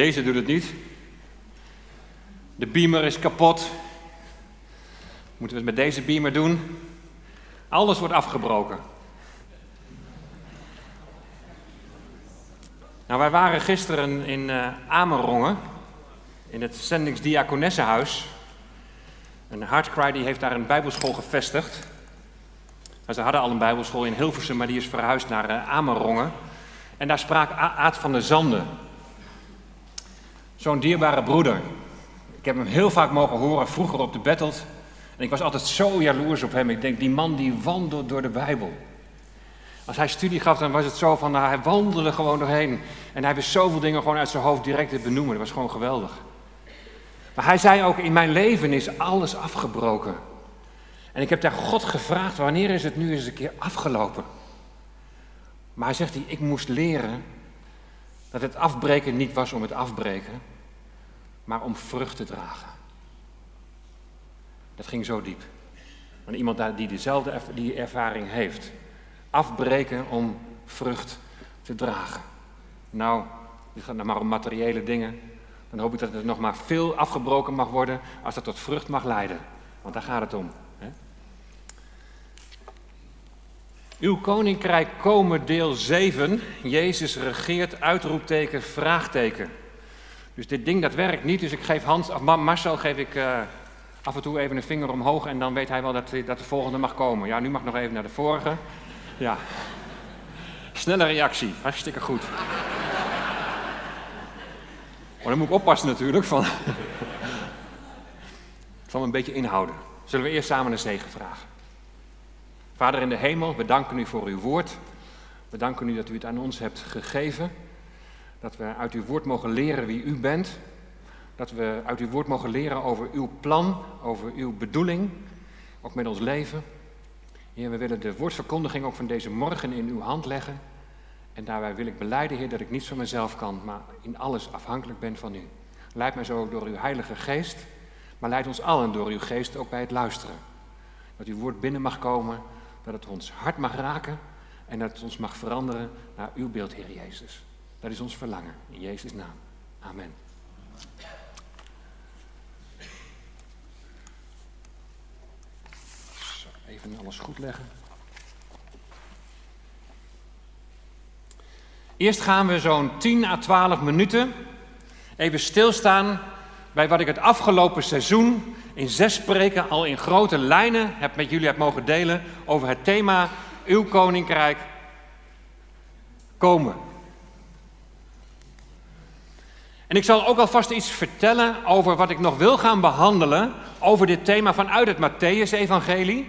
Deze doet het niet. De beamer is kapot. Moeten we het met deze beamer doen? Alles wordt afgebroken. Nou, wij waren gisteren in uh, Amerongen, in het zendingsdiakonessenhuis. En Hardcry die heeft daar een bijbelschool gevestigd. Maar ze hadden al een bijbelschool in Hilversum, maar die is verhuisd naar uh, Amerongen. En daar sprak Aad van der Zanden. Zo'n dierbare broeder. Ik heb hem heel vaak mogen horen, vroeger op de Battelt. En ik was altijd zo jaloers op hem. Ik denk, die man die wandelt door de Bijbel. Als hij studie gaf, dan was het zo van, nou, hij wandelde gewoon doorheen. En hij wist zoveel dingen gewoon uit zijn hoofd direct te benoemen. Dat was gewoon geweldig. Maar hij zei ook, in mijn leven is alles afgebroken. En ik heb daar God gevraagd, wanneer is het nu eens een keer afgelopen? Maar hij zegt, ik moest leren dat het afbreken niet was om het afbreken, maar om vrucht te dragen. Dat ging zo diep. Want iemand die dezelfde die ervaring heeft. Afbreken om vrucht te dragen. Nou, dit gaat nou maar om materiële dingen. Dan hoop ik dat het nog maar veel afgebroken mag worden als dat tot vrucht mag leiden. Want daar gaat het om. Hè? Uw koninkrijk komen, deel 7. Jezus regeert, uitroepteken, vraagteken. Dus dit ding dat werkt niet, dus ik geef Hans, of Marcel geef ik uh, af en toe even een vinger omhoog en dan weet hij wel dat, dat de volgende mag komen. Ja, nu mag nog even naar de vorige. Ja. Snelle reactie, hartstikke goed. Maar dan moet ik oppassen natuurlijk van. ik zal een beetje inhouden. Zullen we eerst samen een zegen vragen? Vader in de hemel, we danken u voor uw woord. We danken u dat u het aan ons hebt gegeven. Dat we uit uw woord mogen leren wie u bent. Dat we uit uw woord mogen leren over uw plan, over uw bedoeling, ook met ons leven. Heer, we willen de woordverkondiging ook van deze morgen in uw hand leggen. En daarbij wil ik beleiden, Heer, dat ik niet van mezelf kan, maar in alles afhankelijk ben van u. Leid mij zo door uw Heilige Geest, maar leid ons allen door uw Geest ook bij het luisteren. Dat uw woord binnen mag komen, dat het ons hart mag raken en dat het ons mag veranderen naar uw beeld, Heer Jezus. Dat is ons verlangen. In Jezus' naam. Amen. Even alles goed leggen. Eerst gaan we zo'n 10 à 12 minuten even stilstaan bij wat ik het afgelopen seizoen in zes spreken al in grote lijnen heb met jullie heb mogen delen over het thema Uw Koninkrijk komen. En ik zal ook alvast iets vertellen over wat ik nog wil gaan behandelen over dit thema vanuit het Matthäus-evangelie.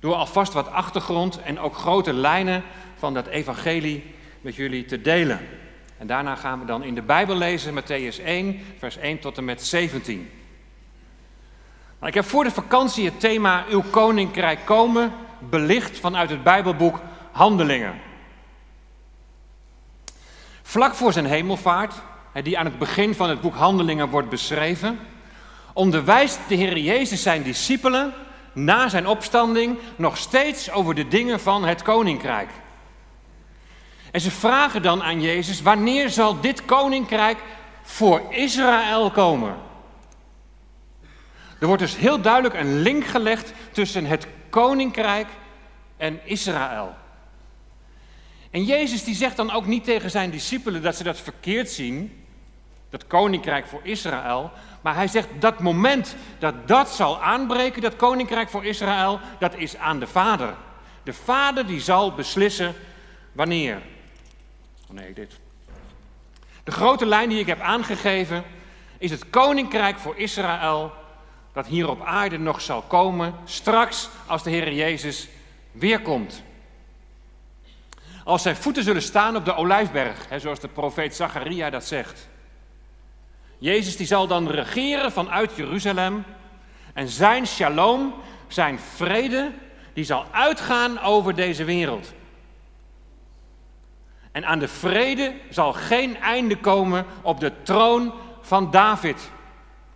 Door alvast wat achtergrond en ook grote lijnen van dat evangelie met jullie te delen. En daarna gaan we dan in de Bijbel lezen, Matthäus 1, vers 1 tot en met 17. Nou, ik heb voor de vakantie het thema Uw Koninkrijk komen belicht vanuit het Bijbelboek Handelingen. Vlak voor zijn hemelvaart die aan het begin van het boek Handelingen wordt beschreven, onderwijst de Heer Jezus zijn discipelen na zijn opstanding nog steeds over de dingen van het koninkrijk. En ze vragen dan aan Jezus, wanneer zal dit koninkrijk voor Israël komen? Er wordt dus heel duidelijk een link gelegd tussen het koninkrijk en Israël. En Jezus die zegt dan ook niet tegen zijn discipelen dat ze dat verkeerd zien, dat koninkrijk voor Israël. Maar hij zegt dat moment dat dat zal aanbreken, dat koninkrijk voor Israël, dat is aan de Vader. De Vader die zal beslissen wanneer. Oh nee, dit. De grote lijn die ik heb aangegeven is het koninkrijk voor Israël dat hier op aarde nog zal komen straks als de Heer Jezus weerkomt. Als zijn voeten zullen staan op de olijfberg, hè, zoals de profeet Zacharia dat zegt. Jezus die zal dan regeren vanuit Jeruzalem. En zijn shalom, zijn vrede, die zal uitgaan over deze wereld. En aan de vrede zal geen einde komen op de troon van David.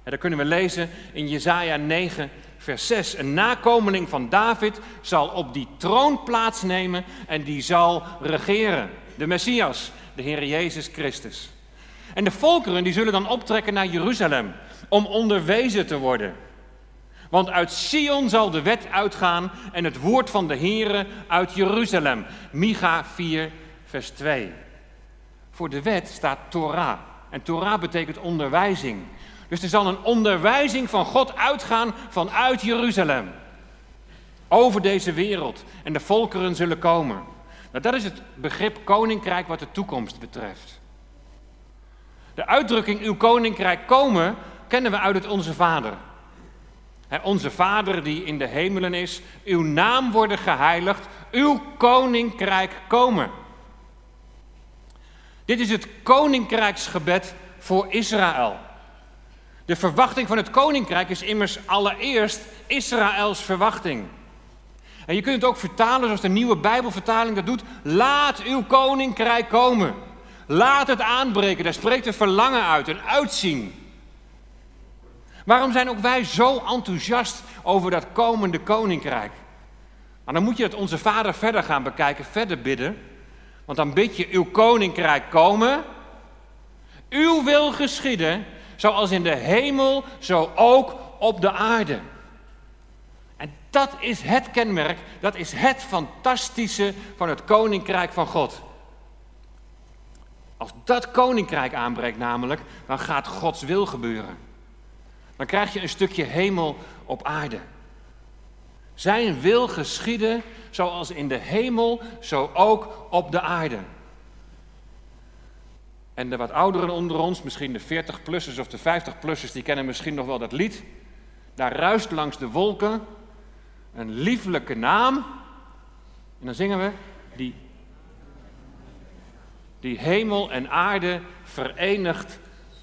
En dat kunnen we lezen in Jesaja 9, vers 6. Een nakomeling van David zal op die troon plaatsnemen en die zal regeren. De Messias, de Heer Jezus Christus. En de volkeren die zullen dan optrekken naar Jeruzalem om onderwezen te worden. Want uit Sion zal de wet uitgaan en het woord van de Here uit Jeruzalem. Micha 4, vers 2. Voor de wet staat Torah. En Torah betekent onderwijzing. Dus er zal een onderwijzing van God uitgaan vanuit Jeruzalem. Over deze wereld. En de volkeren zullen komen. Nou, dat is het begrip koninkrijk wat de toekomst betreft. De uitdrukking uw koninkrijk komen kennen we uit het Onze Vader. onze Vader die in de hemelen is, uw naam worden geheiligd, uw koninkrijk komen. Dit is het koninkrijksgebed voor Israël. De verwachting van het koninkrijk is immers allereerst Israëls verwachting. En je kunt het ook vertalen zoals de nieuwe Bijbelvertaling dat doet. Laat uw koninkrijk komen. Laat het aanbreken. Daar spreekt een verlangen uit, een uitzien. Waarom zijn ook wij zo enthousiast over dat komende koninkrijk? Maar dan moet je het onze Vader verder gaan bekijken, verder bidden. Want dan bid je uw koninkrijk komen. Uw wil geschieden, zoals in de hemel, zo ook op de aarde. En dat is het kenmerk, dat is het fantastische van het koninkrijk van God. Als dat koninkrijk aanbreekt namelijk, dan gaat Gods wil gebeuren. Dan krijg je een stukje hemel op aarde. Zijn wil geschieden zoals in de hemel, zo ook op de aarde. En de wat ouderen onder ons, misschien de 40-plussers of de 50-plussers, die kennen misschien nog wel dat lied. Daar ruist langs de wolken een lieflijke naam. En dan zingen we, die, die hemel en aarde verenigt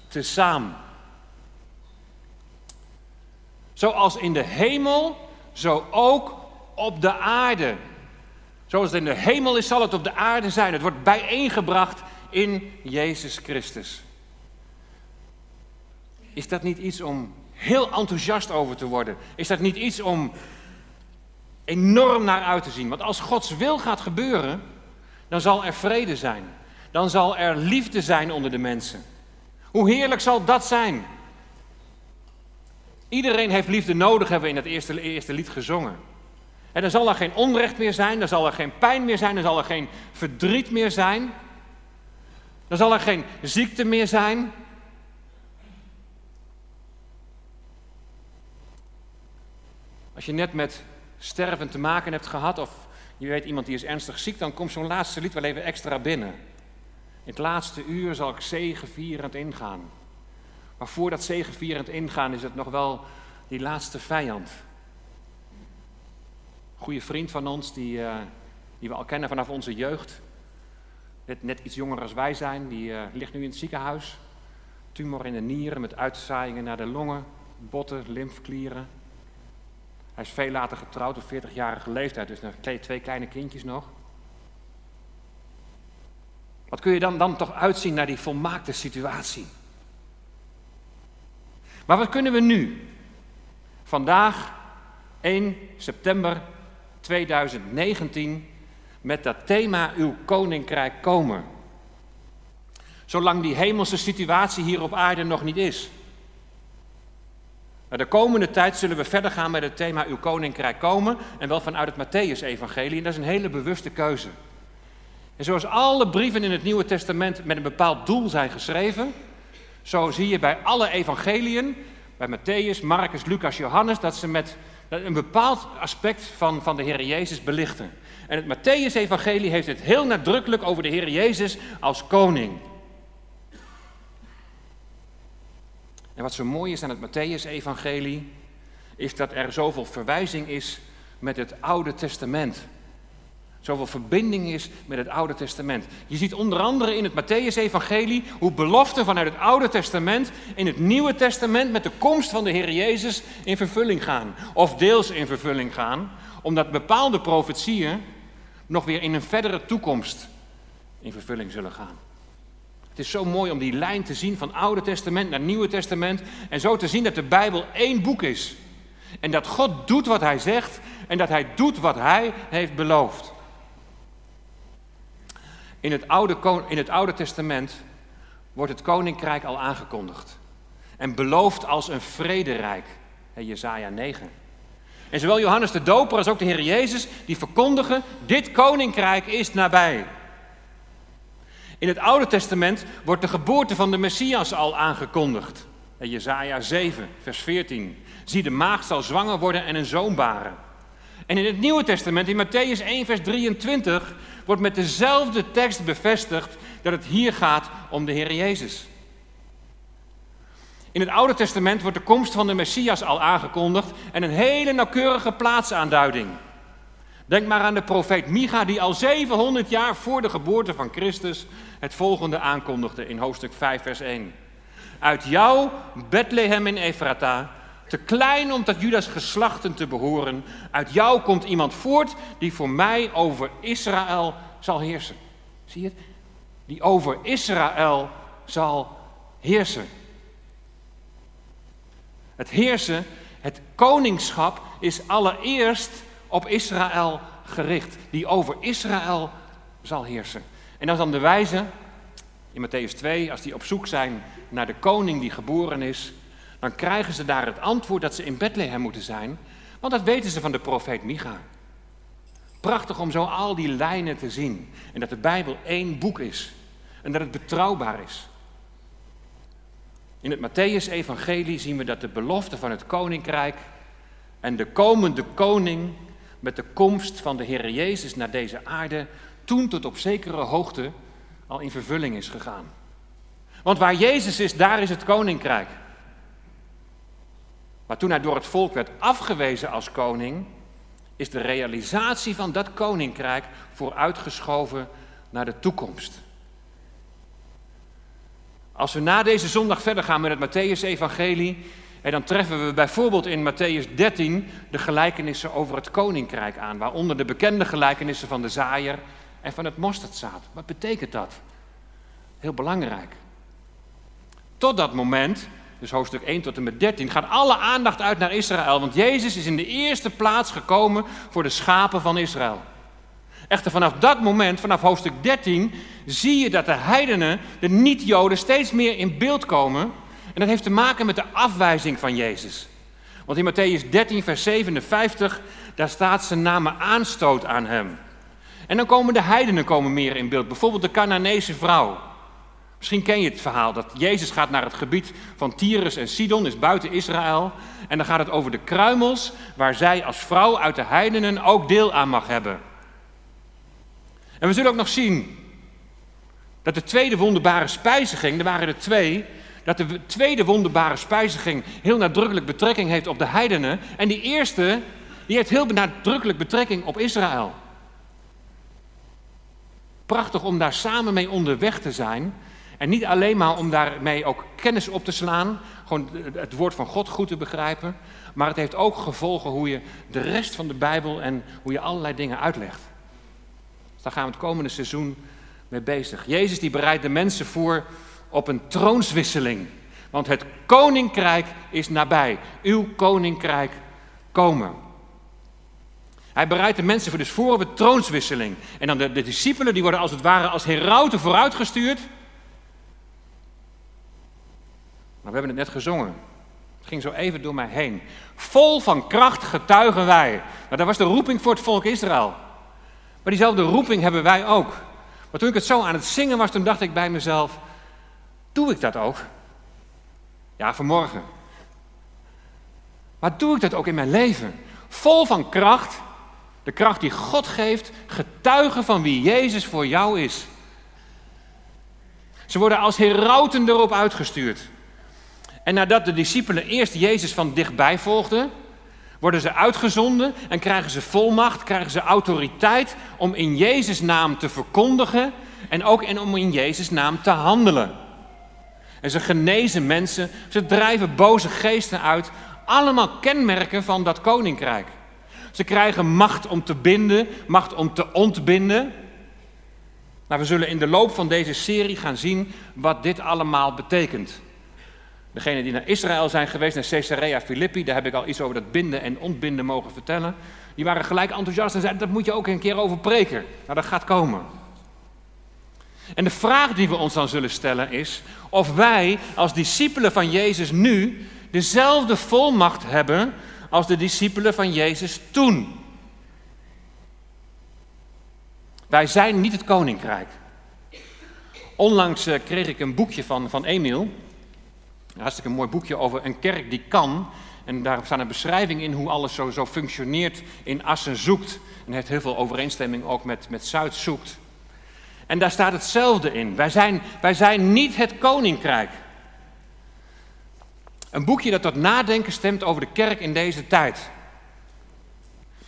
tezamen. Zoals in de hemel, zo ook op de aarde. Zoals het in de hemel is, zal het op de aarde zijn. Het wordt bijeengebracht in Jezus Christus. Is dat niet iets om heel enthousiast over te worden? Is dat niet iets om enorm naar uit te zien? Want als Gods wil gaat gebeuren, dan zal er vrede zijn. Dan zal er liefde zijn onder de mensen. Hoe heerlijk zal dat zijn? Iedereen heeft liefde nodig, hebben we in het eerste, eerste lied gezongen. En dan zal er geen onrecht meer zijn, dan zal er geen pijn meer zijn, dan zal er geen verdriet meer zijn. Dan zal er geen ziekte meer zijn. Als je net met sterven te maken hebt gehad, of je weet iemand die is ernstig ziek, dan komt zo'n laatste lied wel even extra binnen. In het laatste uur zal ik zegevierend ingaan. Maar voor dat zegevierend ingaan is het nog wel die laatste vijand. Een goede vriend van ons, die, uh, die we al kennen vanaf onze jeugd. Net, iets jonger als wij zijn, die uh, ligt nu in het ziekenhuis. Tumor in de nieren met uitzaaiingen naar de longen, botten, lymfklieren. Hij is veel later getrouwd, op 40-jarige leeftijd, dus twee kleine kindjes nog. Wat kun je dan, dan toch uitzien naar die volmaakte situatie? Maar wat kunnen we nu? Vandaag, 1 september 2019, met dat thema Uw Koninkrijk komen. Zolang die hemelse situatie hier op aarde nog niet is. De komende tijd zullen we verder gaan met het thema Uw Koninkrijk komen. En wel vanuit het Matthäus-evangelie. En dat is een hele bewuste keuze. En zoals alle brieven in het Nieuwe Testament met een bepaald doel zijn geschreven, zo zie je bij alle evangeliën, bij Matthäus, Marcus, Lucas, Johannes, dat ze met een bepaald aspect van, van de Heer Jezus belichten. En het Matthäus-evangelie heeft het heel nadrukkelijk over de Heer Jezus als koning. En wat zo mooi is aan het Matthäus-evangelie, is dat er zoveel verwijzing is met het Oude Testament. Zoveel verbinding is met het Oude Testament. Je ziet onder andere in het Matthäus-evangelie hoe beloften vanuit het Oude Testament in het Nieuwe Testament met de komst van de Heer Jezus in vervulling gaan. Of deels in vervulling gaan, omdat bepaalde profetieën nog weer in een verdere toekomst in vervulling zullen gaan. Het is zo mooi om die lijn te zien van Oude Testament naar Nieuwe Testament en zo te zien dat de Bijbel één boek is. En dat God doet wat Hij zegt en dat Hij doet wat Hij heeft beloofd. In het Oude, in het Oude Testament wordt het koninkrijk al aangekondigd. En beloofd als een vrederijk. Jezaja 9. En zowel Johannes de Doper als ook de Heer Jezus, die verkondigen, dit koninkrijk is nabij. In het Oude Testament wordt de geboorte van de Messias al aangekondigd. Jezaja 7, vers 14. Zie, de maagd zal zwanger worden en een zoon baren. En in het Nieuwe Testament, in Matthäus 1, vers 23, wordt met dezelfde tekst bevestigd dat het hier gaat om de Heer Jezus. In het Oude Testament wordt de komst van de Messias al aangekondigd en een hele nauwkeurige plaatsaanduiding. Denk maar aan de profeet Micha, die al 700 jaar voor de geboorte van Christus het volgende aankondigde in hoofdstuk 5, vers 1. Uit jou, Bethlehem in Ephrata, te klein om tot Judas geslachten te behoren, uit jou komt iemand voort die voor mij over Israël zal heersen. Zie je het? Die over Israël zal heersen. Het heersen, het koningschap is allereerst op Israël gericht, die over Israël zal heersen. En als dan de wijzen in Matthäus 2, als die op zoek zijn naar de koning die geboren is, dan krijgen ze daar het antwoord dat ze in Bethlehem moeten zijn, want dat weten ze van de profeet Micha. Prachtig om zo al die lijnen te zien en dat de Bijbel één boek is en dat het betrouwbaar is. In het Matthäus-evangelie zien we dat de belofte van het koninkrijk en de komende koning met de komst van de Heer Jezus naar deze aarde toen tot op zekere hoogte al in vervulling is gegaan. Want waar Jezus is, daar is het koninkrijk. Maar toen hij door het volk werd afgewezen als koning, is de realisatie van dat koninkrijk vooruitgeschoven naar de toekomst. Als we na deze zondag verder gaan met het Matthäus-evangelie, dan treffen we bijvoorbeeld in Matthäus 13 de gelijkenissen over het koninkrijk aan, waaronder de bekende gelijkenissen van de zaaier en van het mosterdzaad. Wat betekent dat? Heel belangrijk. Tot dat moment, dus hoofdstuk 1 tot en met 13, gaat alle aandacht uit naar Israël, want Jezus is in de eerste plaats gekomen voor de schapen van Israël. Echter vanaf dat moment, vanaf hoofdstuk 13, zie je dat de heidenen, de niet-Joden, steeds meer in beeld komen. En dat heeft te maken met de afwijzing van Jezus. Want in Matthäus 13, vers 57, daar staat ze namen aanstoot aan hem. En dan komen de heidenen komen meer in beeld. Bijvoorbeeld de Canaanese vrouw. Misschien ken je het verhaal dat Jezus gaat naar het gebied van Tyrus en Sidon, is buiten Israël. En dan gaat het over de kruimels waar zij als vrouw uit de heidenen ook deel aan mag hebben. En we zullen ook nog zien dat de tweede wonderbare spijziging, er waren er twee, dat de tweede wonderbare spijziging heel nadrukkelijk betrekking heeft op de heidenen. En die eerste, die heeft heel nadrukkelijk betrekking op Israël. Prachtig om daar samen mee onderweg te zijn. En niet alleen maar om daarmee ook kennis op te slaan, gewoon het woord van God goed te begrijpen, maar het heeft ook gevolgen hoe je de rest van de Bijbel en hoe je allerlei dingen uitlegt. Dus daar gaan we het komende seizoen mee bezig. Jezus die bereidt de mensen voor op een troonswisseling. Want het koninkrijk is nabij. Uw koninkrijk komen. Hij bereidt de mensen voor dus voor op een troonswisseling. En dan de, de discipelen die worden als het ware als herauten vooruitgestuurd. Maar we hebben het net gezongen. Het ging zo even door mij heen. Vol van kracht getuigen wij. Nou, dat was de roeping voor het volk Israël. Maar diezelfde roeping hebben wij ook. Maar toen ik het zo aan het zingen was, toen dacht ik bij mezelf: doe ik dat ook? Ja, vanmorgen. Maar doe ik dat ook in mijn leven? Vol van kracht, de kracht die God geeft, getuigen van wie Jezus voor jou is. Ze worden als herauten erop uitgestuurd. En nadat de discipelen eerst Jezus van dichtbij volgden, worden ze uitgezonden en krijgen ze volmacht, krijgen ze autoriteit om in Jezus' naam te verkondigen en ook om in Jezus' naam te handelen. En ze genezen mensen, ze drijven boze geesten uit, allemaal kenmerken van dat koninkrijk. Ze krijgen macht om te binden, macht om te ontbinden. Nou, we zullen in de loop van deze serie gaan zien wat dit allemaal betekent. Degenen die naar Israël zijn geweest, naar Caesarea Philippi, daar heb ik al iets over dat binden en ontbinden mogen vertellen. Die waren gelijk enthousiast en zeiden, dat moet je ook een keer over preken. Nou, dat gaat komen. En de vraag die we ons dan zullen stellen is of wij als discipelen van Jezus nu dezelfde volmacht hebben als de discipelen van Jezus toen. Wij zijn niet het koninkrijk. Onlangs eh, kreeg ik een boekje van, van Emiel. Een hartstikke mooi boekje over een kerk die kan. En daar staat een beschrijving in hoe alles zo, zo functioneert in Assen zoekt. En heeft heel veel overeenstemming ook met, met Zuid zoekt. En daar staat hetzelfde in. Wij zijn, wij zijn niet het koninkrijk. Een boekje dat tot nadenken stemt over de kerk in deze tijd.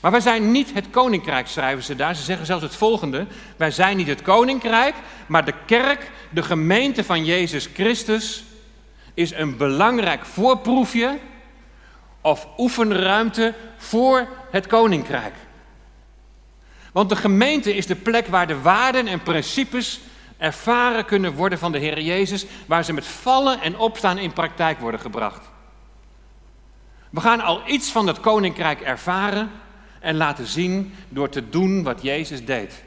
Maar wij zijn niet het koninkrijk, schrijven ze daar. Ze zeggen zelfs het volgende: Wij zijn niet het koninkrijk, maar de kerk, de gemeente van Jezus Christus, is een belangrijk voorproefje of oefenruimte voor het koninkrijk. Want de gemeente is de plek waar de waarden en principes ervaren kunnen worden van de Heer Jezus, waar ze met vallen en opstaan in praktijk worden gebracht. We gaan al iets van het koninkrijk ervaren en laten zien door te doen wat Jezus deed.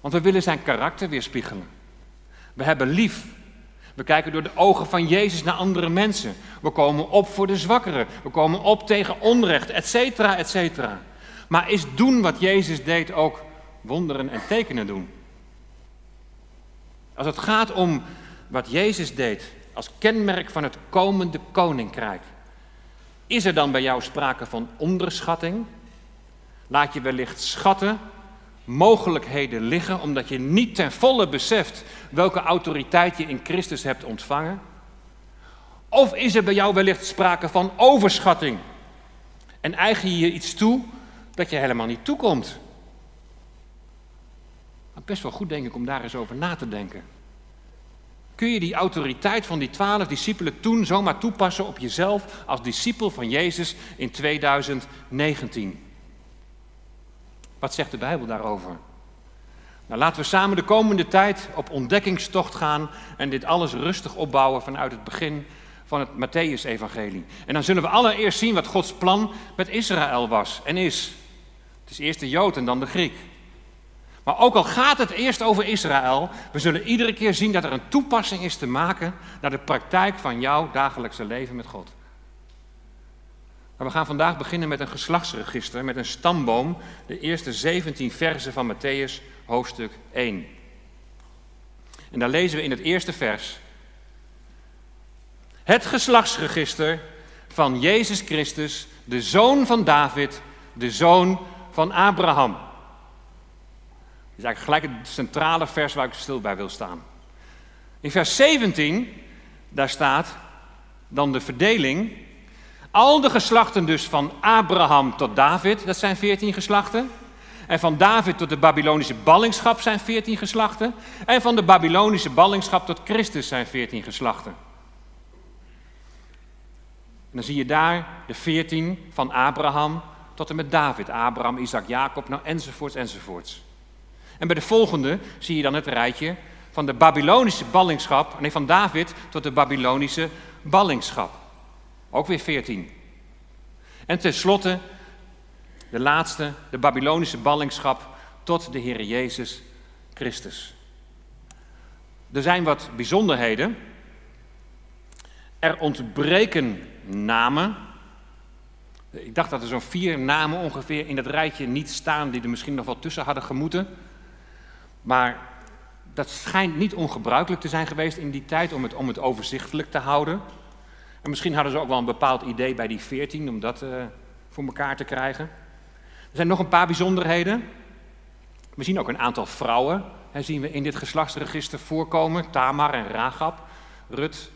Want we willen zijn karakter weerspiegelen. We hebben lief. We kijken door de ogen van Jezus naar andere mensen. We komen op voor de zwakkeren. We komen op tegen onrecht, et cetera, et cetera. Maar is doen wat Jezus deed ook wonderen en tekenen doen? Als het gaat om wat Jezus deed als kenmerk van het komende koninkrijk, is er dan bij jou sprake van onderschatting? Laat je wellicht schatten, mogelijkheden liggen, omdat je niet ten volle beseft welke autoriteit je in Christus hebt ontvangen? Of is er bij jou wellicht sprake van overschatting? En eigen je je iets toe dat je helemaal niet toekomt? Best wel goed, denk ik, om daar eens over na te denken. Kun je die autoriteit van die twaalf discipelen toen zomaar toepassen op jezelf als discipel van Jezus in 2019? Wat zegt de Bijbel daarover? Nou, laten we samen de komende tijd op ontdekkingstocht gaan en dit alles rustig opbouwen vanuit het begin van het Matthäus-evangelie. En dan zullen we allereerst zien wat Gods plan met Israël was en is. Het is eerst de Jood en dan de Griek. Maar ook al gaat het eerst over Israël, we zullen iedere keer zien dat er een toepassing is te maken naar de praktijk van jouw dagelijkse leven met God. Maar we gaan vandaag beginnen met een geslachtsregister, met een stamboom, de eerste 17 versen van Matthäus, hoofdstuk 1. En daar lezen we in het eerste vers. Het geslachtsregister van Jezus Christus, de zoon van David, de zoon van Abraham. Dat is eigenlijk gelijk het centrale vers waar ik stil bij wil staan. In vers 17, daar staat dan de verdeling al de geslachten dus van Abraham tot David, dat zijn veertien geslachten. En van David tot de Babylonische ballingschap zijn veertien geslachten. En van de Babylonische ballingschap tot Christus zijn veertien geslachten. En dan zie je daar de veertien van Abraham tot en met David. Abraham, Isaac, Jacob, nou enzovoorts, enzovoorts. En bij de volgende zie je dan het rijtje van de Babylonische ballingschap, nee, van David tot de Babylonische ballingschap. Ook weer veertien. En tenslotte de laatste, de Babylonische ballingschap tot de Heer Jezus Christus. Er zijn wat bijzonderheden. Er ontbreken namen. Ik dacht dat er zo'n vier namen ongeveer in dat rijtje niet staan die er misschien nog wel tussen hadden gemoeten. Maar dat schijnt niet ongebruikelijk te zijn geweest in die tijd om het, om het overzichtelijk te houden. En misschien hadden ze ook wel een bepaald idee bij die veertien om dat uh, voor elkaar te krijgen. Er zijn nog een paar bijzonderheden. We zien ook een aantal vrouwen, hè, zien we in dit geslachtsregister voorkomen. Tamar en Ragab, Rut,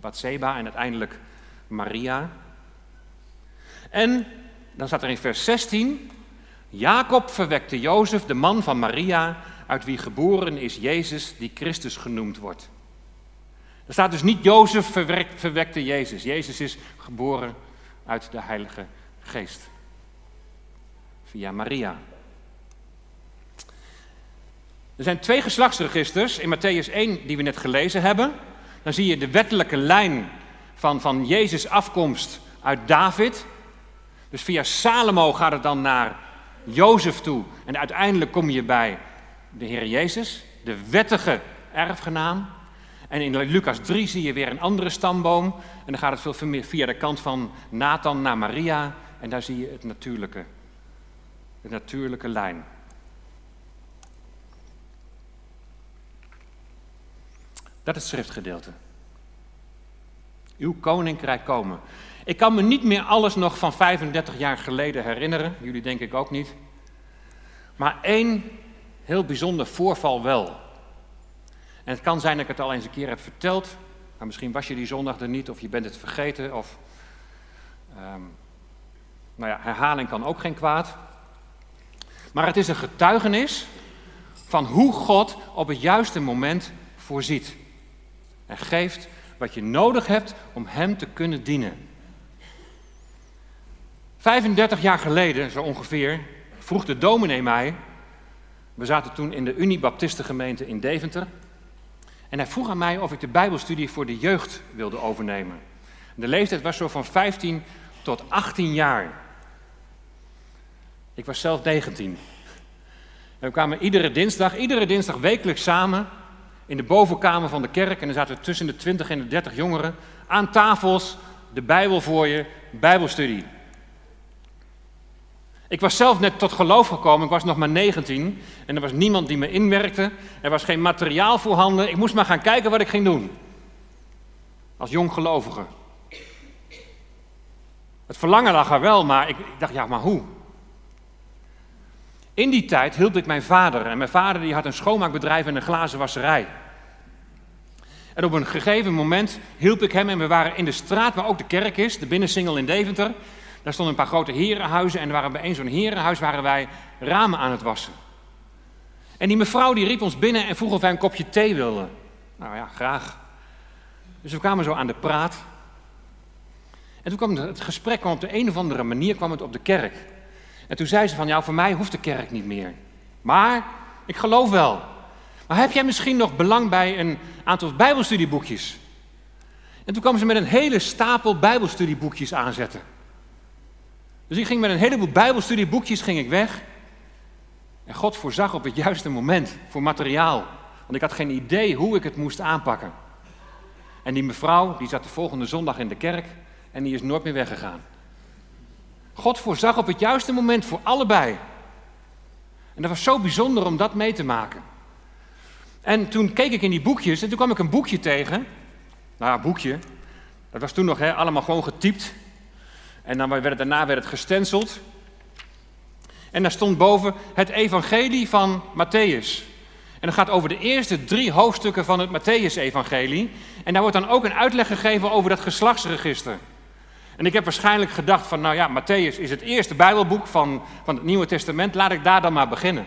Batseba en uiteindelijk Maria. En dan staat er in vers 16, Jacob verwekte Jozef, de man van Maria, uit wie geboren is Jezus, die Christus genoemd wordt. Er staat dus niet Jozef verwekte Jezus. Jezus is geboren uit de Heilige Geest. Via Maria. Er zijn twee geslachtsregisters in Matthäus 1 die we net gelezen hebben. Dan zie je de wettelijke lijn van, van Jezus' afkomst uit David. Dus via Salomo gaat het dan naar Jozef toe. En uiteindelijk kom je bij de Heer Jezus, de wettige erfgenaam. En in Lucas 3 zie je weer een andere stamboom. En dan gaat het veel meer via de kant van Nathan naar Maria. En daar zie je het natuurlijke, de natuurlijke lijn. Dat is het schriftgedeelte. Uw koninkrijk komen. Ik kan me niet meer alles nog van 35 jaar geleden herinneren. Jullie denk ik ook niet. Maar één heel bijzonder voorval wel. En het kan zijn dat ik het al eens een keer heb verteld. Maar misschien was je die zondag er niet of je bent het vergeten. Of, um, nou ja, herhaling kan ook geen kwaad. Maar het is een getuigenis van hoe God op het juiste moment voorziet. En geeft wat je nodig hebt om Hem te kunnen dienen. 35 jaar geleden, zo ongeveer, vroeg de dominee mij. We zaten toen in de Unie-Baptistengemeente in Deventer. En hij vroeg aan mij of ik de Bijbelstudie voor de jeugd wilde overnemen. De leeftijd was zo van 15 tot 18 jaar. Ik was zelf 19. En we kwamen iedere dinsdag, iedere dinsdag wekelijks samen in de bovenkamer van de kerk. En dan zaten tussen de 20 en de 30 jongeren aan tafels, de Bijbel voor je, Bijbelstudie. Ik was zelf net tot geloof gekomen, ik was nog maar 19 en er was niemand die me inwerkte. Er was geen materiaal voorhanden, ik moest maar gaan kijken wat ik ging doen. Als jong gelovige. Het verlangen lag er wel, maar ik, dacht, ja, maar hoe? In die tijd hielp ik mijn vader. En mijn vader die had een schoonmaakbedrijf en een glazenwasserij. En op een gegeven moment hielp ik hem en we waren in de straat waar ook de kerk is, de binnensingel in Deventer. Daar stonden een paar grote herenhuizen en waren bij een zo'n herenhuis waren wij ramen aan het wassen. En die mevrouw die riep ons binnen en vroeg of wij een kopje thee wilden. Nou ja, graag. Dus we kwamen zo aan de praat. En toen kwam het gesprek op de een of andere manier kwam het op de kerk. En toen zei ze van, ja, voor mij hoeft de kerk niet meer. Maar ik geloof wel. Maar heb jij misschien nog belang bij een aantal bijbelstudieboekjes? En toen kwam ze met een hele stapel bijbelstudieboekjes aanzetten. Dus ik ging met een heleboel bijbelstudieboekjes ging ik weg. En God voorzag op het juiste moment voor materiaal. Want ik had geen idee hoe ik het moest aanpakken. En die mevrouw, die zat de volgende zondag in de kerk en die is nooit meer weggegaan. God voorzag op het juiste moment voor allebei. En dat was zo bijzonder om dat mee te maken. En toen keek ik in die boekjes en toen kwam ik een boekje tegen. Nou, een boekje. Dat was toen nog hè, allemaal gewoon getypt. En dan werd het, daarna werd het gestenceld. En daar stond boven het evangelie van Matthäus. En dat gaat over de eerste drie hoofdstukken van het Matthäus-evangelie. En daar wordt dan ook een uitleg gegeven over dat geslachtsregister. En ik heb waarschijnlijk gedacht van, nou ja, Matthäus is het eerste Bijbelboek van, van het Nieuwe Testament, laat ik daar dan maar beginnen.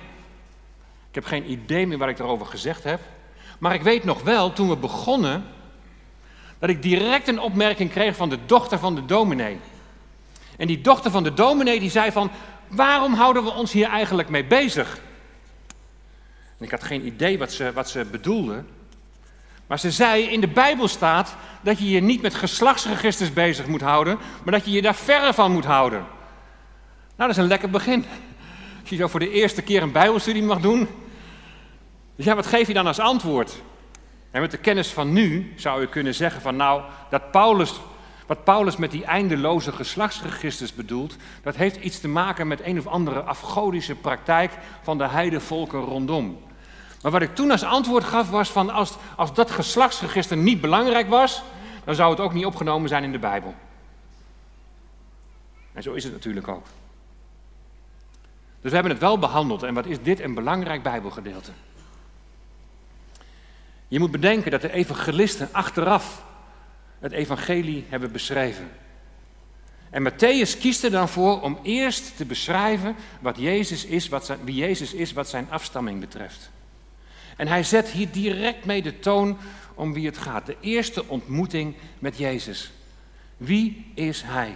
Ik heb geen idee meer wat ik daarover gezegd heb. Maar ik weet nog wel, toen we begonnen, dat ik direct een opmerking kreeg van de dochter van de dominee. En die dochter van de dominee die zei van, waarom houden we ons hier eigenlijk mee bezig? En ik had geen idee wat ze, wat ze bedoelde. Maar ze zei, in de Bijbel staat dat je je niet met geslachtsregisters bezig moet houden, maar dat je je daar verre van moet houden. Nou, dat is een lekker begin. Als je zo voor de eerste keer een Bijbelstudie mag doen. Dus ja, wat geef je dan als antwoord? En met de kennis van nu zou je kunnen zeggen van nou, dat Paulus, wat Paulus met die eindeloze geslachtsregisters bedoelt, dat heeft iets te maken met een of andere afgodische praktijk van de heidevolken rondom. Maar wat ik toen als antwoord gaf was van als, als dat geslachtsregister niet belangrijk was, dan zou het ook niet opgenomen zijn in de Bijbel. En zo is het natuurlijk ook. Dus we hebben het wel behandeld. En wat is dit een belangrijk Bijbelgedeelte? Je moet bedenken dat de evangelisten achteraf het evangelie hebben beschreven. En Matthäus kiest er dan voor om eerst te beschrijven wat Jezus is, wat zijn, wie Jezus is, wat zijn afstamming betreft. En hij zet hier direct mee de toon om wie het gaat. De eerste ontmoeting met Jezus. Wie is hij?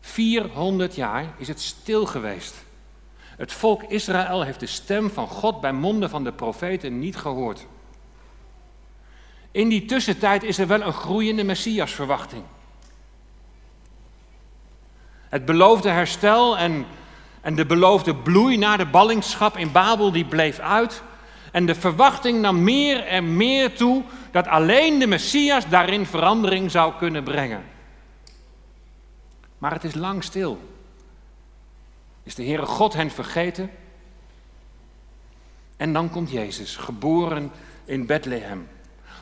400 jaar is het stil geweest. Het volk Israël heeft de stem van God bij monden van de profeten niet gehoord. In die tussentijd is er wel een groeiende messiasverwachting. Het beloofde herstel en en de beloofde bloei naar de ballingschap in Babel, die bleef uit. En de verwachting nam meer en meer toe dat alleen de Messias daarin verandering zou kunnen brengen. Maar het is lang stil. Is de Heere God hen vergeten? En dan komt Jezus, geboren in Bethlehem.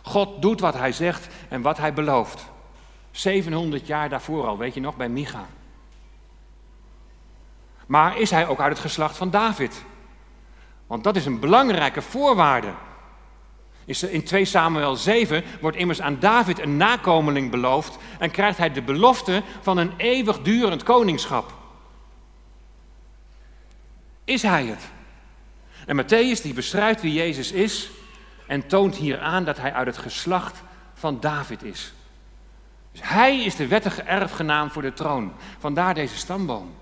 God doet wat hij zegt en wat hij belooft. 700 jaar daarvoor al, weet je nog, bij Micha. Maar is hij ook uit het geslacht van David? Want dat is een belangrijke voorwaarde. In 2 Samuel 7 wordt immers aan David een nakomeling beloofd en krijgt hij de belofte van een eeuwigdurend koningschap. Is hij het? En Matthäus die beschrijft wie Jezus is en toont hier aan dat hij uit het geslacht van David is. Dus hij is de wettige erfgenaam voor de troon. Vandaar deze stamboom.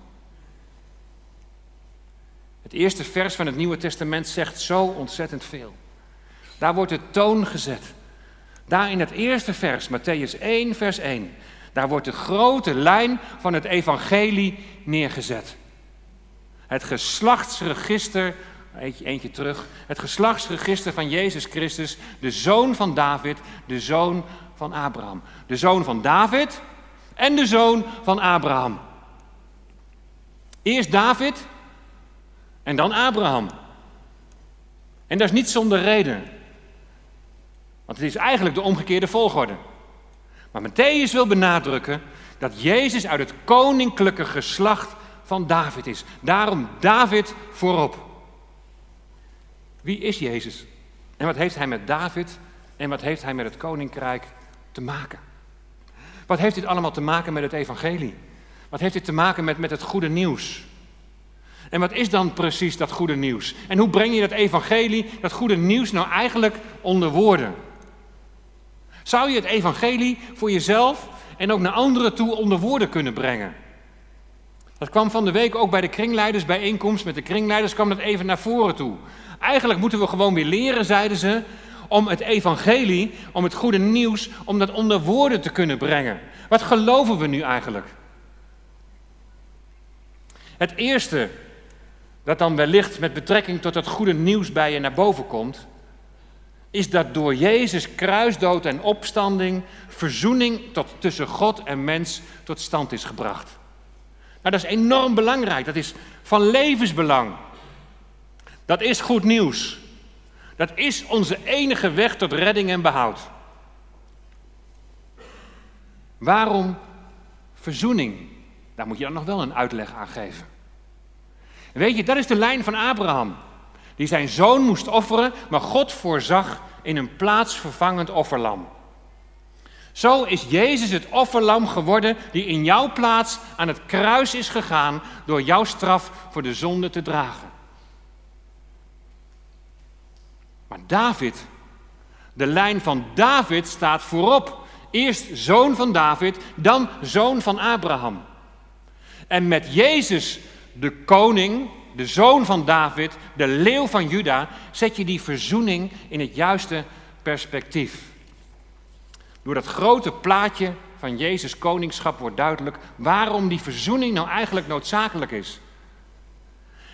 Het eerste vers van het Nieuwe Testament zegt zo ontzettend veel. Daar wordt de toon gezet. Daar in het eerste vers, Matthäus 1, vers 1, daar wordt de grote lijn van het evangelie neergezet. Het geslachtsregister, eentje, terug, het geslachtsregister van Jezus Christus, de zoon van David, de zoon van Abraham. De zoon van David en de zoon van Abraham. Eerst David en dan Abraham. En dat is niet zonder reden. Want het is eigenlijk de omgekeerde volgorde. Maar Matthäus wil benadrukken dat Jezus uit het koninklijke geslacht van David is. Daarom David voorop. Wie is Jezus? En wat heeft hij met David en wat heeft hij met het koninkrijk te maken? Wat heeft dit allemaal te maken met het evangelie? Wat heeft dit te maken met, met het goede nieuws? En wat is dan precies dat goede nieuws? En hoe breng je dat evangelie, dat goede nieuws nou eigenlijk onder woorden? Zou je het evangelie voor jezelf en ook naar anderen toe onder woorden kunnen brengen? Dat kwam van de week ook bij de kringleidersbijeenkomst. Met de kringleiders kwam dat even naar voren toe. Eigenlijk moeten we gewoon weer leren, zeiden ze, om het evangelie, om het goede nieuws, om dat onder woorden te kunnen brengen. Wat geloven we nu eigenlijk? Het eerste dat dan wellicht met betrekking tot het goede nieuws bij je naar boven komt, is dat door Jezus kruisdood en opstanding verzoening tot, tussen God en mens tot stand is gebracht. Nou, dat is enorm belangrijk. Dat is van levensbelang. Dat is goed nieuws. Dat is onze enige weg tot redding en behoud. Waarom verzoening? Daar moet je dan nog wel een uitleg aan geven. Weet je, dat is de lijn van Abraham. Die zijn zoon moest offeren, maar God voorzag in een plaatsvervangend offerlam. Zo is Jezus het offerlam geworden die in jouw plaats aan het kruis is gegaan door jouw straf voor de zonde te dragen. Maar David, de lijn van David staat voorop. Eerst zoon van David, dan zoon van Abraham. En met Jezus, de koning, de zoon van David, de leeuw van Juda, zet je die verzoening in het juiste perspectief. Door dat grote plaatje van Jezus koningschap wordt duidelijk waarom die verzoening nou eigenlijk noodzakelijk is.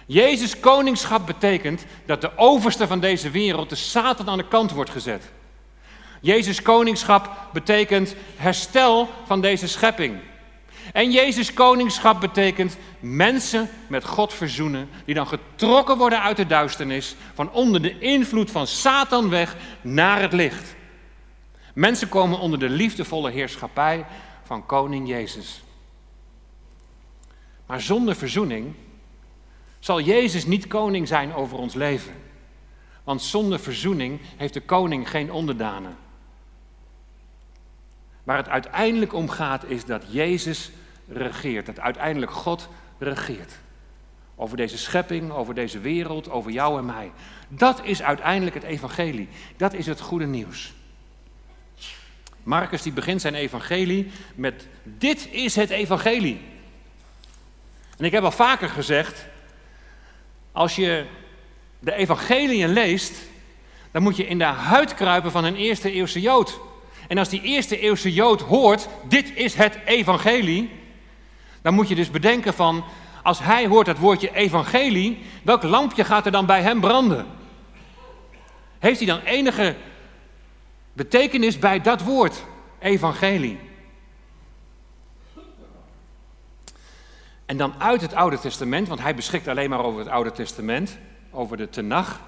Jezus koningschap betekent dat de overste van deze wereld, de Satan, aan de kant wordt gezet. Jezus koningschap betekent herstel van deze schepping. En Jezus koningschap betekent mensen met God verzoenen, die dan getrokken worden uit de duisternis, van onder de invloed van Satan weg naar het licht. Mensen komen onder de liefdevolle heerschappij van koning Jezus. Maar zonder verzoening zal Jezus niet koning zijn over ons leven. Want zonder verzoening heeft de koning geen onderdanen. Waar het uiteindelijk om gaat is dat Jezus regeert. Dat uiteindelijk God regeert. Over deze schepping, over deze wereld, over jou en mij. Dat is uiteindelijk het evangelie. Dat is het goede nieuws. Marcus die begint zijn evangelie met dit is het evangelie. En ik heb al vaker gezegd, als je de evangeliën leest, dan moet je in de huid kruipen van een eerste eeuwse Jood. En als die eerste eeuwse Jood hoort, dit is het evangelie, dan moet je dus bedenken van, als hij hoort het woordje evangelie, welk lampje gaat er dan bij hem branden? Heeft hij dan enige betekenis bij dat woord, evangelie? En dan uit het Oude Testament, want hij beschikt alleen maar over het Oude Testament, over de Tenach.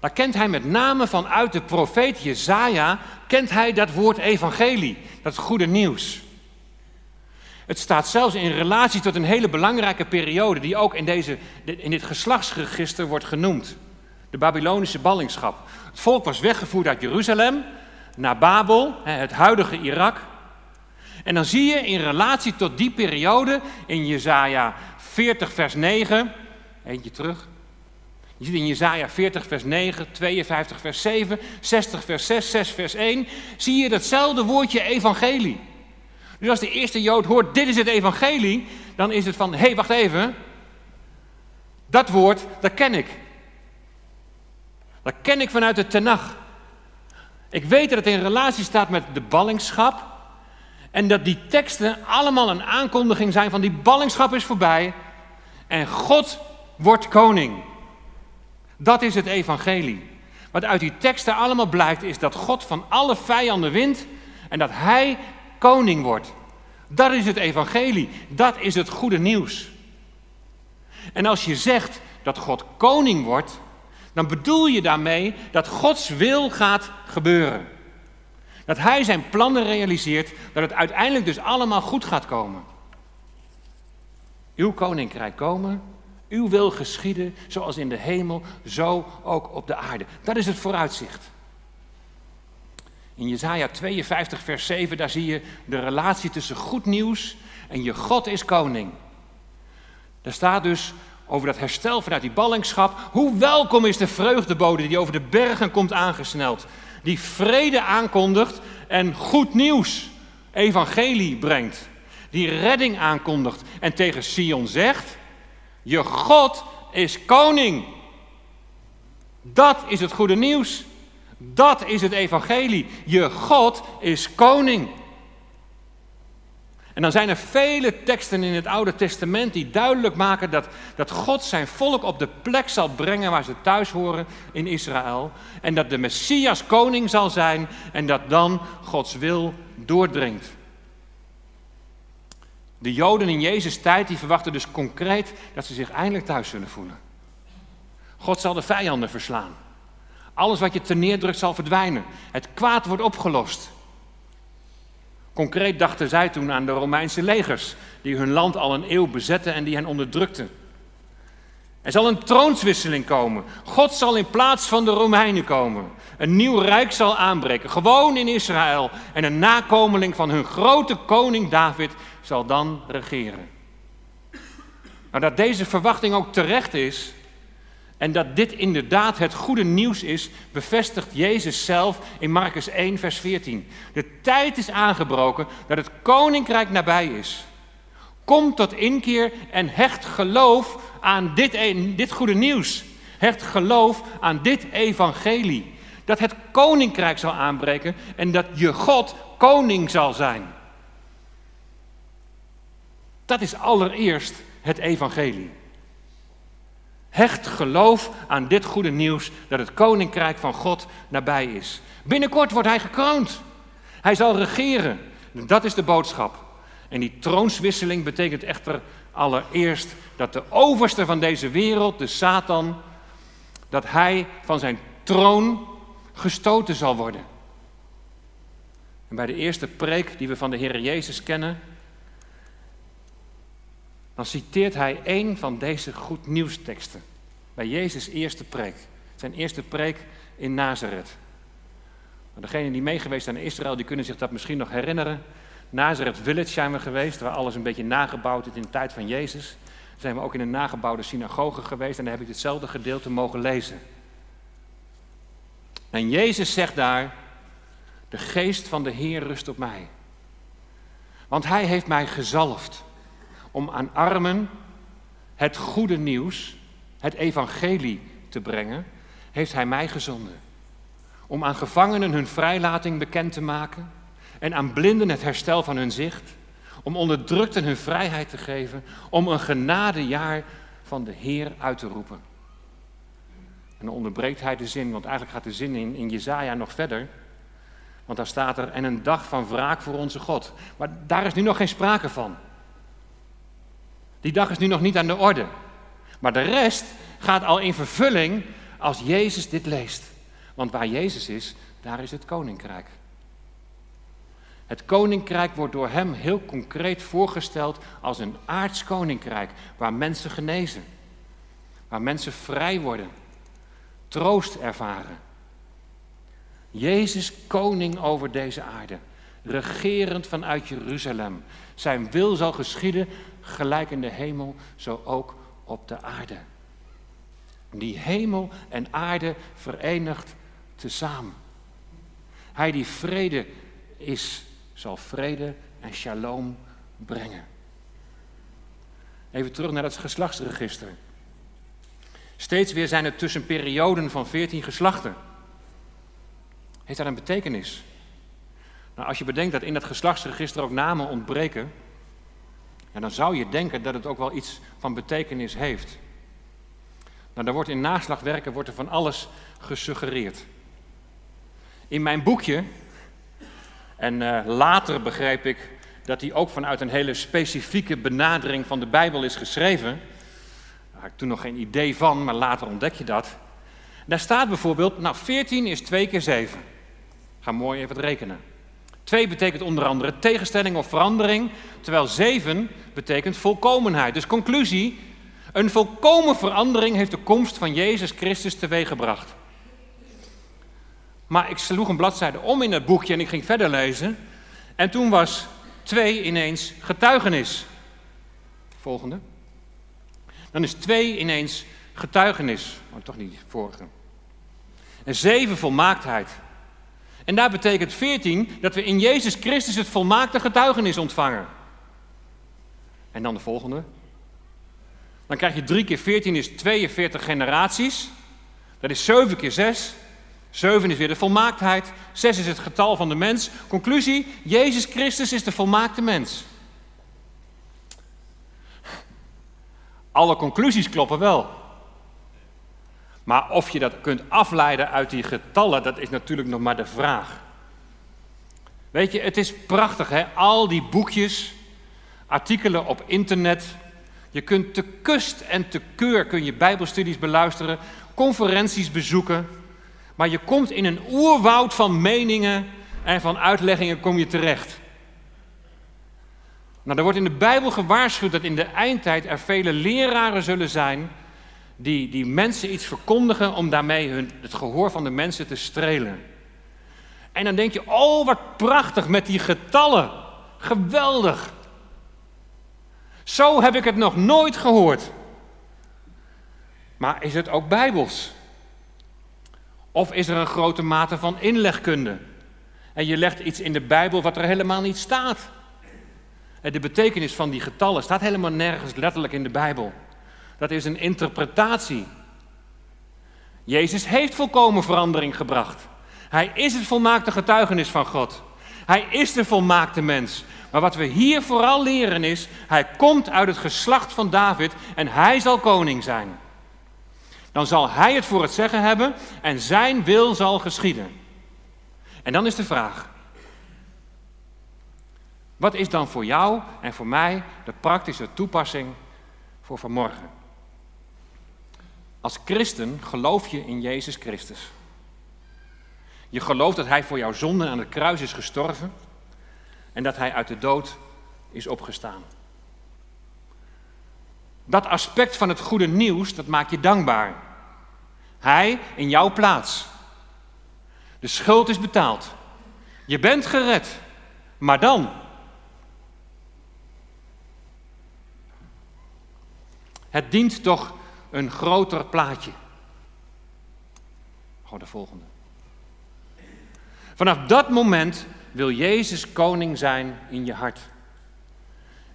Daar kent hij met name vanuit de profeet Jezaja, kent hij dat woord evangelie, dat goede nieuws. Het staat zelfs in relatie tot een hele belangrijke periode die ook in, deze, in dit geslachtsregister wordt genoemd. De Babylonische ballingschap. Het volk was weggevoerd uit Jeruzalem naar Babel, het huidige Irak. En dan zie je in relatie tot die periode in Jezaja 40 vers 9, eentje terug. Je ziet in Jezaja 40 vers 9, 52 vers 7, 60 vers 6, 6 vers 1, zie je datzelfde woordje evangelie. Dus als de eerste Jood hoort, dit is het evangelie, dan is het van, hé, hey, wacht even. Dat woord, dat ken ik. Dat ken ik vanuit de Tenach. Ik weet dat het in relatie staat met de ballingschap. En dat die teksten allemaal een aankondiging zijn van die ballingschap is voorbij. En God wordt koning. Dat is het evangelie. Wat uit die teksten allemaal blijkt is dat God van alle vijanden wint. En dat hij koning wordt. Dat is het evangelie. Dat is het goede nieuws. En als je zegt dat God koning wordt, dan bedoel je daarmee dat Gods wil gaat gebeuren. Dat Hij zijn plannen realiseert, dat het uiteindelijk dus allemaal goed gaat komen. Uw koninkrijk komen, uw wil geschieden, zoals in de hemel, zo ook op de aarde. Dat is het vooruitzicht. In Jesaja 52, vers 7, daar zie je de relatie tussen goed nieuws en je God is koning. Daar staat dus over dat herstel vanuit die ballingschap. Hoe welkom is de vreugdebode die over de bergen komt aangesneld. Die vrede aankondigt en goed nieuws, evangelie brengt. Die redding aankondigt en tegen Sion zegt, je God is koning. Dat is het goede nieuws. Dat is het evangelie. Je God is koning. En dan zijn er vele teksten in het Oude Testament die duidelijk maken dat, dat God zijn volk op de plek zal brengen waar ze thuis horen in Israël. En dat de Messias koning zal zijn en dat dan Gods wil doordringt. De Joden in Jezus' tijd die verwachten dus concreet dat ze zich eindelijk thuis zullen voelen. God zal de vijanden verslaan. Alles wat je ter neerdrukt zal verdwijnen. Het kwaad wordt opgelost. Concreet dachten zij toen aan de Romeinse legers, die hun land al een eeuw bezetten en die hen onderdrukten. Er zal een troonswisseling komen. God zal in plaats van de Romeinen komen. Een nieuw rijk zal aanbreken, gewoon in Israël. En een nakomeling van hun grote koning David zal dan regeren. Nou, dat deze verwachting ook terecht is, en dat dit inderdaad het goede nieuws is, bevestigt Jezus zelf in Marcus 1, vers 14. De tijd is aangebroken dat het koninkrijk nabij is. Kom tot inkeer en hecht geloof aan dit, dit goede nieuws. Hecht geloof aan dit evangelie. Dat het koninkrijk zal aanbreken en dat je God koning zal zijn. Dat is allereerst het evangelie. Hecht geloof aan dit goede nieuws dat het koninkrijk van God nabij is. Binnenkort wordt hij gekroond. Hij zal regeren. Dat is de boodschap. En die troonswisseling betekent echter allereerst dat de overste van deze wereld, de Satan, dat hij van zijn troon gestoten zal worden. En bij de eerste preek die we van de Heer Jezus kennen, dan citeert hij een van deze goed nieuwsteksten. Bij Jezus' eerste preek. Zijn eerste preek in Nazareth. Degenen die meegeweest zijn in Israël, die kunnen zich dat misschien nog herinneren. Nazareth Village zijn we geweest, waar alles een beetje nagebouwd is in de tijd van Jezus. Zijn we ook in een nagebouwde synagoge geweest en daar heb ik hetzelfde gedeelte mogen lezen. En Jezus zegt daar, de geest van de Heer rust op mij. Want hij heeft mij gezalfd om aan armen het goede nieuws, het evangelie te brengen, heeft hij mij gezonden. Om aan gevangenen hun vrijlating bekend te maken en aan blinden het herstel van hun zicht, om onderdrukten hun vrijheid te geven, om een genadejaar van de Heer uit te roepen. En dan onderbreekt hij de zin, want eigenlijk gaat de zin in, in Jezaja nog verder. Want daar staat er, en een dag van wraak voor onze God. Maar daar is nu nog geen sprake van. Die dag is nu nog niet aan de orde. Maar de rest gaat al in vervulling als Jezus dit leest. Want waar Jezus is, daar is het koninkrijk. Het koninkrijk wordt door hem heel concreet voorgesteld als een aards koninkrijk waar mensen genezen, waar mensen vrij worden, troost ervaren. Jezus koning over deze aarde, regerend vanuit Jeruzalem. Zijn wil zal geschieden, gelijk in de hemel, zo ook op de aarde. Die hemel en aarde verenigd tezamen. Hij die vrede is, zal vrede en shalom brengen. Even terug naar het geslachtsregister. Steeds weer zijn er tussen perioden van 14 geslachten. Heeft dat een betekenis? Nou, als je bedenkt dat in dat geslachtsregister ook namen ontbreken, dan zou je denken dat het ook wel iets van betekenis heeft. Nou, daar wordt in naslagwerken wordt er van alles gesuggereerd. In mijn boekje, en uh, later begreep ik dat die ook vanuit een hele specifieke benadering van de Bijbel is geschreven. Daar had ik toen nog geen idee van, maar later ontdek je dat. Daar staat bijvoorbeeld, nou 14 is 2 keer 7. Ga mooi even rekenen. 2 betekent onder andere tegenstelling of verandering, terwijl 7 betekent volkomenheid. Dus conclusie, een volkomen verandering heeft de komst van Jezus Christus teweeggebracht. Maar ik sloeg een bladzijde om in het boekje en ik ging verder lezen. En toen was 2 ineens getuigenis. Volgende. Dan is 2 ineens getuigenis. Oh, toch niet vorige. En 7 volmaaktheid. En daar betekent 14 dat we in Jezus Christus het volmaakte getuigenis ontvangen. En dan de volgende. Dan krijg je 3 keer 14 is 42 generaties. Dat is 7 keer 6. 7 is weer de volmaaktheid. 6 is het getal van de mens. Conclusie: Jezus Christus is de volmaakte mens. Alle conclusies kloppen wel. Maar of je dat kunt afleiden uit die getallen, dat is natuurlijk nog maar de vraag. Weet je, het is prachtig hè, al die boekjes, artikelen op internet. Je kunt te kust en te keur kun je bijbelstudies beluisteren, conferenties bezoeken. Maar je komt in een oerwoud van meningen en van uitleggingen kom je terecht. Nou, er wordt in de Bijbel gewaarschuwd dat in de eindtijd er vele leraren zullen zijn die, die mensen iets verkondigen om daarmee hun, het gehoor van de mensen te strelen. En dan denk je, oh wat prachtig met die getallen. Geweldig. Zo heb ik het nog nooit gehoord. Maar is het ook bijbels? Of is er een grote mate van inlegkunde? En je legt iets in de Bijbel wat er helemaal niet staat. De betekenis van die getallen staat helemaal nergens letterlijk in de Bijbel. Dat is een interpretatie. Jezus heeft volkomen verandering gebracht. Hij is het volmaakte getuigenis van God. Hij is de volmaakte mens. Maar wat we hier vooral leren is, hij komt uit het geslacht van David en hij zal koning zijn. Dan zal hij het voor het zeggen hebben en zijn wil zal geschieden. En dan is de vraag, wat is dan voor jou en voor mij de praktische toepassing voor vanmorgen? Als christen geloof je in Jezus Christus. Je gelooft dat Hij voor jouw zonden aan het kruis is gestorven en dat Hij uit de dood is opgestaan. Dat aspect van het goede nieuws, dat maakt je dankbaar. Hij in jouw plaats. De schuld is betaald. Je bent gered. Maar dan? Het dient toch een groter plaatje. Gewoon de volgende. Vanaf dat moment wil Jezus koning zijn in je hart.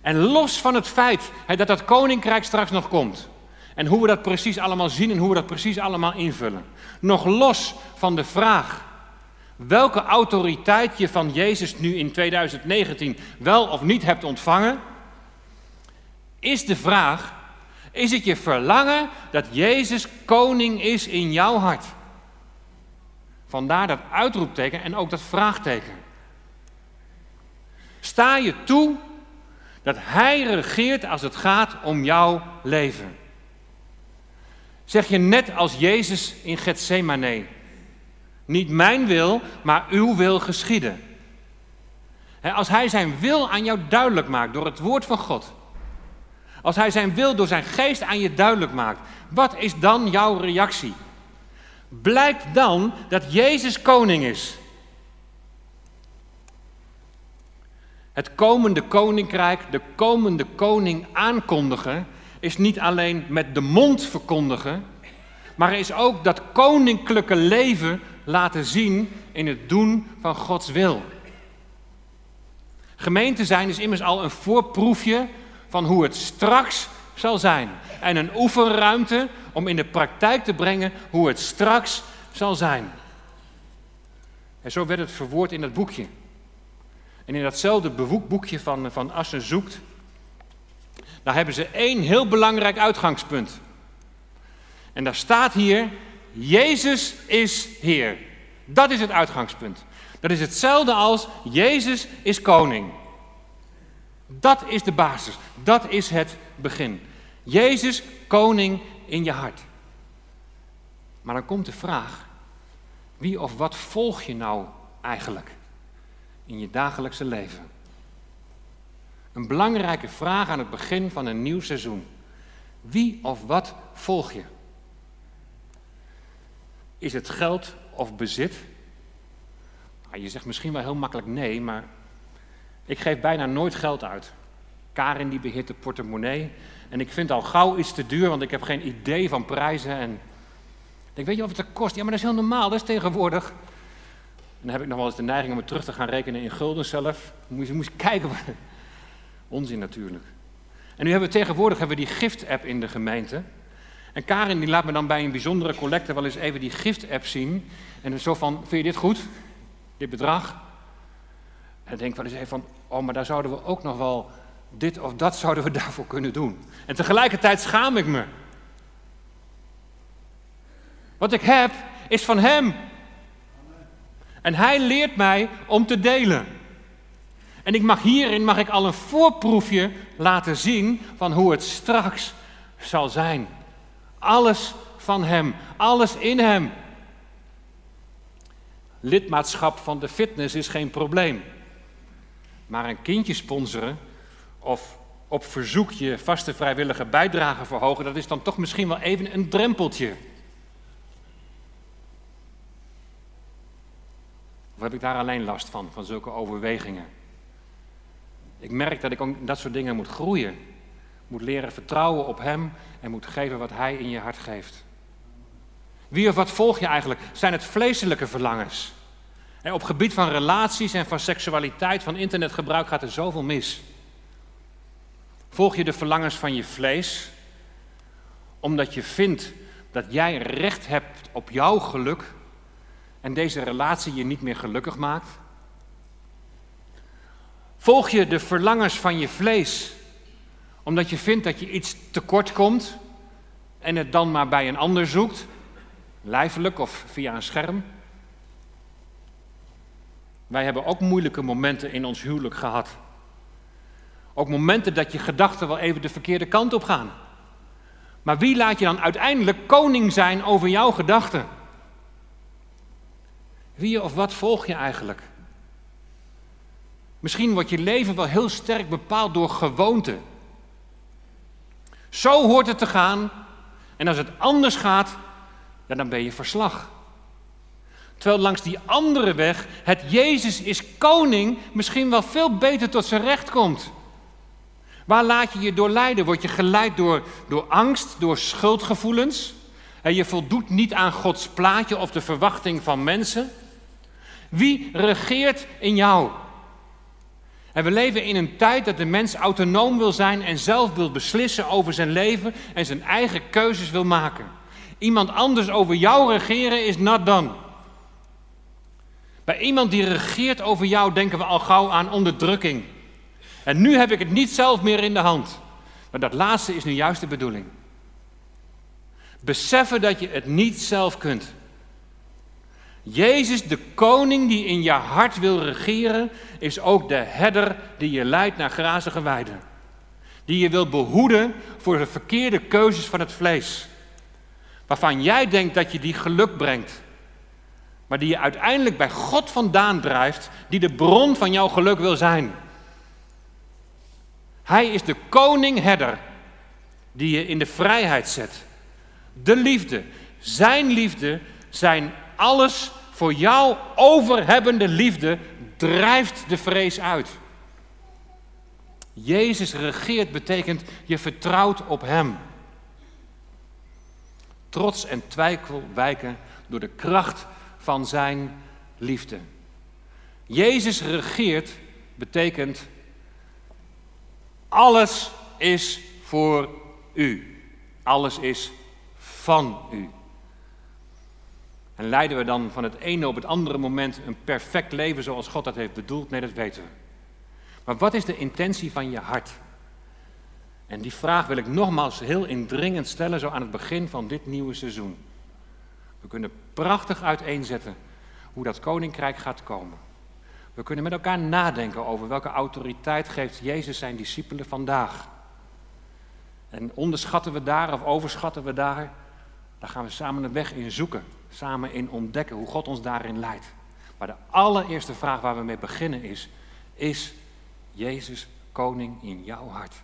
En los van het feit dat dat koninkrijk straks nog komt. En hoe we dat precies allemaal zien en hoe we dat precies allemaal invullen. Nog los van de vraag welke autoriteit je van Jezus nu in 2019 wel of niet hebt ontvangen. Is de vraag Is het je verlangen dat Jezus koning is in jouw hart? Vandaar dat uitroepteken en ook dat vraagteken. Sta je toe dat Hij regeert als het gaat om jouw leven? Zeg je net als Jezus in Gethsemane, niet mijn wil, maar uw wil geschieden. Als Hij zijn wil aan jou duidelijk maakt door het woord van God, als Hij zijn wil door zijn geest aan je duidelijk maakt, wat is dan jouw reactie? Blijkt dan dat Jezus koning is. Het komende koninkrijk, de komende koning aankondigen, is niet alleen met de mond verkondigen, maar is ook dat koninklijke leven laten zien in het doen van Gods wil. Gemeente zijn is immers al een voorproefje van hoe het straks zal zijn. En een oefenruimte om in de praktijk te brengen hoe het straks zal zijn. En zo werd het verwoord in dat boekje. En in datzelfde boekje van, van Assen zoekt, daar hebben ze één heel belangrijk uitgangspunt. En daar staat hier, Jezus is Heer. Dat is het uitgangspunt. Dat is hetzelfde als Jezus is koning. Dat is de basis. Dat is het begin. Jezus, koning in je hart. Maar dan komt de vraag: wie of wat volg je nou eigenlijk in je dagelijkse leven? Een belangrijke vraag aan het begin van een nieuw seizoen. Wie of wat volg je? Is het geld of bezit? Nou, je zegt misschien wel heel makkelijk nee, maar ik geef bijna nooit geld uit. Karin die beheert de portemonnee. En ik vind al gauw iets te duur, want ik heb geen idee van prijzen. En ik denk, weet je wat het kost? Ja, maar dat is heel normaal, dat is tegenwoordig. En dan heb ik nog wel eens de neiging om het terug te gaan rekenen in gulden zelf. Moet je, kijken. Onzin natuurlijk. En nu hebben we tegenwoordig hebben we die gift-app in de gemeente. En Karin die laat me dan bij een bijzondere collecte wel eens even die gift-app zien. En zo van, vind je dit goed? Dit bedrag? En dan denk wel eens even van, oh, maar daar zouden we ook nog wel dit of dat zouden we daarvoor kunnen doen. En tegelijkertijd schaam ik me. Wat ik heb is van Hem. En Hij leert mij om te delen. En ik mag hierin mag ik al een voorproefje laten zien van hoe het straks zal zijn. Alles van Hem, alles in Hem. Lidmaatschap van de fitness is geen probleem. Maar een kindje sponsoren of op verzoek je vaste vrijwillige bijdrage verhogen, dat is dan toch misschien wel even een drempeltje. Of heb ik daar alleen last van, van zulke overwegingen? Ik merk dat ik ook dat soort dingen moet groeien. Moet leren vertrouwen op Hem en moet geven wat Hij in je hart geeft. Wie of wat volg je eigenlijk? Zijn het vleeselijke verlangens? En op gebied van relaties en van seksualiteit, van internetgebruik gaat er zoveel mis. Volg je de verlangens van je vlees, omdat je vindt dat jij recht hebt op jouw geluk en deze relatie je niet meer gelukkig maakt? Volg je de verlangens van je vlees, omdat je vindt dat je iets tekort komt en het dan maar bij een ander zoekt, lijfelijk of via een scherm? Wij hebben ook moeilijke momenten in ons huwelijk gehad. Ook momenten dat je gedachten wel even de verkeerde kant op gaan. Maar wie laat je dan uiteindelijk koning zijn over jouw gedachten? Wie of wat volg je eigenlijk? Misschien wordt je leven wel heel sterk bepaald door gewoonte. Zo hoort het te gaan. En als het anders gaat, dan ben je verslag. Terwijl langs die andere weg het Jezus is koning misschien wel veel beter tot zijn recht komt. Waar laat je je door leiden? Word je geleid door, door angst, door schuldgevoelens? En je voldoet niet aan Gods plaatje of de verwachting van mensen? Wie regeert in jou? En we leven in een tijd dat de mens autonoom wil zijn en zelf wil beslissen over zijn leven en zijn eigen keuzes wil maken. Iemand anders over jou regeren is not done. Bij iemand die regeert over jou denken we al gauw aan onderdrukking. En nu heb ik het niet zelf meer in de hand. Maar dat laatste is nu juist de bedoeling. Beseffen dat je het niet zelf kunt. Jezus, de koning die in je hart wil regeren, is ook de herder die je leidt naar grazige weiden. Die je wil behoeden voor de verkeerde keuzes van het vlees. Waarvan jij denkt dat je die geluk brengt. Maar die je uiteindelijk bij God vandaan drijft, die de bron van jouw geluk wil zijn. Hij is de koning-herder die je in de vrijheid zet. De liefde, zijn liefde, zijn alles voor jou overhebbende liefde drijft de vrees uit. Jezus regeert betekent je vertrouwt op Hem. Trots en twijfel wijken door de kracht van Zijn liefde. Jezus regeert betekent alles is voor u. Alles is van u. En leiden we dan van het ene op het andere moment een perfect leven zoals God dat heeft bedoeld? Nee, dat weten we. Maar wat is de intentie van je hart? En die vraag wil ik nogmaals heel indringend stellen, zo aan het begin van dit nieuwe seizoen. We kunnen prachtig uiteenzetten hoe dat koninkrijk gaat komen. We kunnen met elkaar nadenken over welke autoriteit geeft Jezus zijn discipelen vandaag. En onderschatten we daar of overschatten we daar? Daar gaan we samen de weg in zoeken, samen in ontdekken hoe God ons daarin leidt. Maar de allereerste vraag waar we mee beginnen is: is Jezus koning in jouw hart?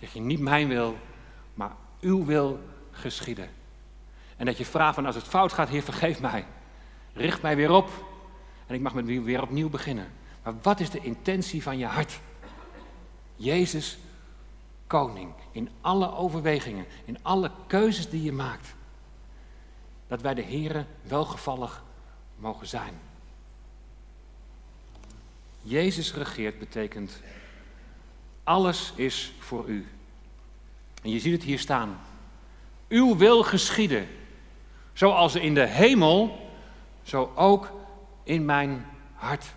Zeg je niet mijn wil, maar uw wil geschieden. En dat je vraagt van als het fout gaat, Heer vergeef mij. Richt mij weer op en ik mag met weer opnieuw beginnen. Maar wat is de intentie van je hart? Jezus koning in alle overwegingen, in alle keuzes die je maakt. Dat wij de Here welgevallig mogen zijn. Jezus regeert betekent alles is voor u. En je ziet het hier staan. Uw wil geschieden, zoals in de hemel, zo ook in mijn hart.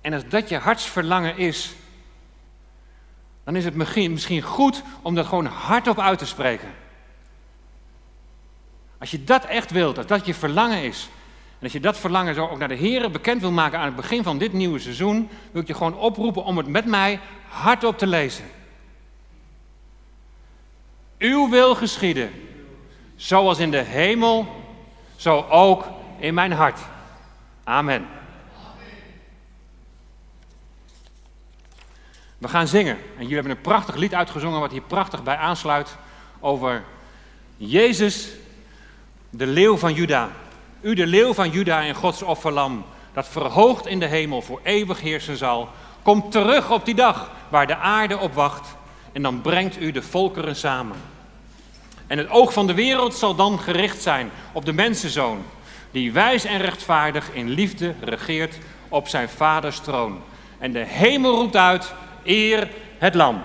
En als dat je hartsverlangen is, dan is het misschien goed om dat gewoon hardop uit te spreken. Als je dat echt wilt, als dat je verlangen is, en als je dat verlangen zo ook naar de Heer bekend wil maken aan het begin van dit nieuwe seizoen, wil ik je gewoon oproepen om het met mij hardop te lezen. Uw wil geschieden, zoals in de hemel, zo ook in mijn hart. Amen. We gaan zingen. En jullie hebben een prachtig lied uitgezongen wat hier prachtig bij aansluit over Jezus, de leeuw van Juda. U de leeuw van Juda en Gods offerlam, dat verhoogd in de hemel voor eeuwig heersen zal, komt terug op die dag waar de aarde op wacht en dan brengt u de volkeren samen. En het oog van de wereld zal dan gericht zijn op de mensenzoon, die wijs en rechtvaardig in liefde regeert op zijn vaders troon. En de hemel roept uit, eer het lam.